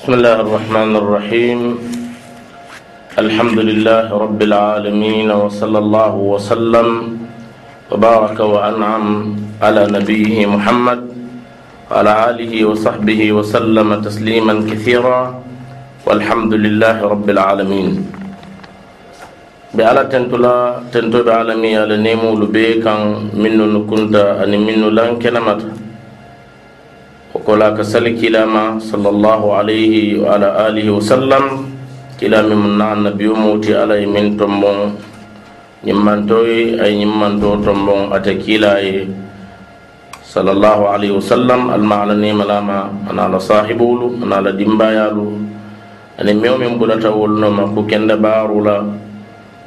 بسم الله الرحمن الرحيم الحمد لله رب العالمين وصلى الله وسلم وبارك وأنعم على نبيه محمد وعلى آله وصحبه وسلم تسليما كثيرا والحمد لله رب العالمين بألا تنتلا تنتو بعالمي على نيمو لبيكا منو نكنت أن منو لأن وقال كسل كلاما صلى الله عليه وعلى آله وسلم. كلام من النبي موت على من تمبون نمان توي أي نمان تو تمبون أتكيلاي صلى الله عليه وسلم. المعلن ملاما أنا على صاحبه أنا على دمبايالو أنا ميوم يمبولا تولنا ما كوكين دبارولا.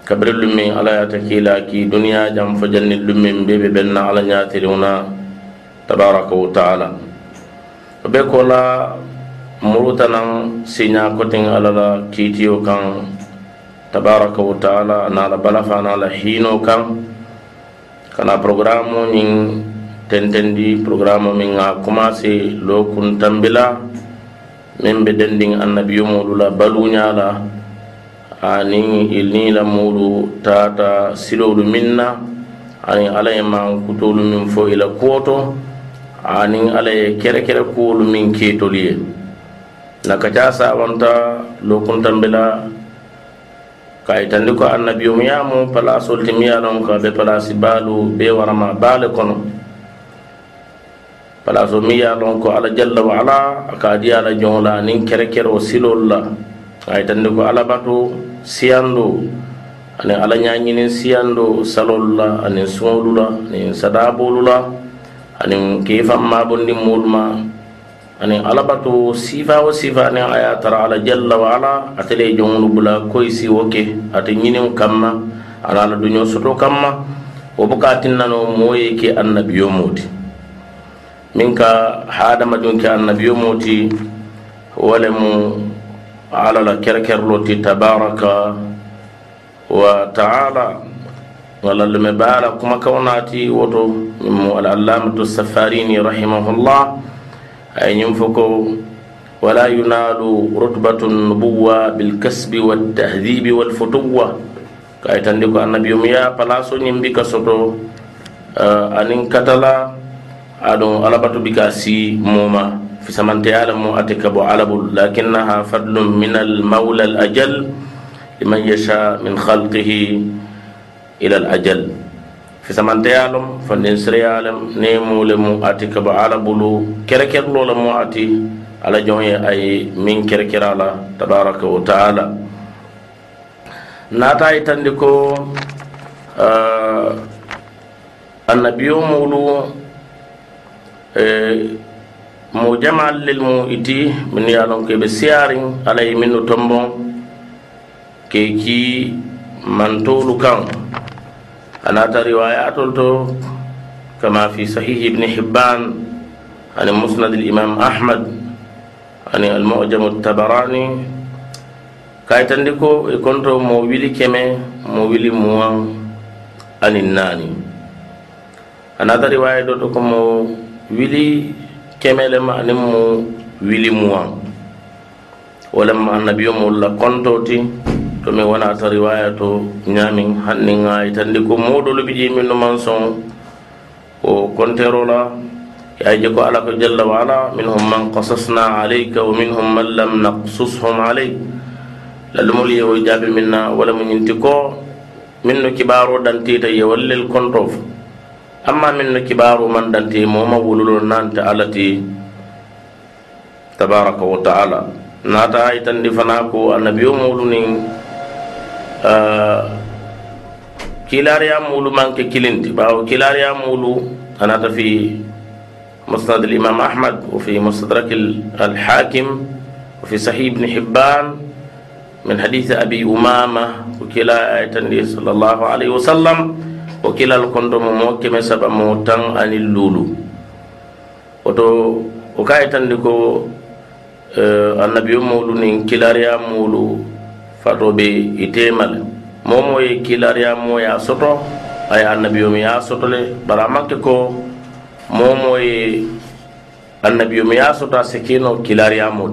كبر اللمي على يتكيلا كي دنيا جام فجني اللمي بيبي بينا على نياتي تبارك وتعالى. be ko la siɲa sinya ala la kiitiyo kan tabaraka wa ta'ala anala balafa la hino kan kana programu ñin tentendi programu min ga commencé lokun tambila min be dendin annabiyomolu la baluña la ani ilni la mulu tata silolu min na ani ala ye man kutolu min fo ila kuwo to aniŋ alla ye kerekere kuwolu miŋ keetolu ye. Na ka caa saabanta lookuntanbe la ka yitandi ko annabiyomuyamu palasolu ti miŋ ye a loŋ ka be palasi baalu bee warama baa le kono. Palaso miŋ ye a loŋ ko alla jalla wa ala a ka a di alla joŋo la aniŋ kerekeroo silolu la. A yitandi ko alabato siyando aniŋ alla ñañinin siyando salolu la aniŋ suŋolu la aniŋ sadaabolu la. ani kei faŋ maabondi moolu ma aniŋ alla bato siifa wo siifa niŋ a tara ala jalla wa ala ate le bula koyi si woke ate ñiniŋo kamma ana alla duñoo soto kamma wo buka tinna no moo ye ke annabiyo moo ti miŋ ka haadamadiŋo ke annabiyo moo ti wo le mu alla la kerekerilo ti tabaraka wa taala. Wala lume baala kuma kawnati woto mu alallamatu safarini rahimahullah ay ñum fo ko wala yunalu rutbatu nubuwa bilkasbi waltahdibi walfutuwa kay tandi ko annabiyum ya palaso ñim bi ka soto uh, anin katala aɗum alabatu bi ka si moma fisamante ala mo ate kabo alabul lakinnaha fadlum min almawla alajal liman yasha min khalqihi ila al ajal fisamanteya lom fandin sireya lem ni mu le mu ati kaba ala bulu kerekerlo le mu ati ala jɔn ye a ye min kerekera la tabaraka wa taala. Naata ye tandi ko ah, uh, annabiyo mulu eh, mo jamal lil mu iti min ye lon ko be siyarin ala ye minnu tombon ke ki mantolu kan anata riwayatol to kama fi sahih ibni hibban ani musnad limam ahmad ani almujamu tabarani kayitandi ko e konto mo wili keme mo wili muwan ani nani. Anata riwaya do to ko mo wili kemelema ani mo wili muwan walamma annabiyo mo la kontoti to min wonata riwaya to ñamin hannin ŋayi tandi ko moɗolu ɓiƴi min no man son o konterola yaje ko ala ko jalla wa ala minhum man qasasna alayka wa minhum man lam naqsushum alayk lallumol yewo jaabi min na wala mo ñinti ko min no kibaro dantita ye wallel kontof amma min no kibaro man danti moma wululo nante alati tabaraka wa taala nata aytandi fana ko annabiyo molu kilariya mulu manke kilinti bawo kilariya mulu anata fi musnad الإمام أحمد وفي مستدرك الحاكم وفي صحيح ابن حبان من حديث أبي أمامة وكلا آية صلى الله عليه وسلم وكلا الكندم موكم سبع موتان عن اللولو. وتو وكاية تندكو النبي مولو نين كلاريا مولو fato be itema le momo ye kilariyamo ye a soto a ye annabiyomi ya soto le bari a makke ko momo ye annabiyo mi ya soto a sikino kilariyamo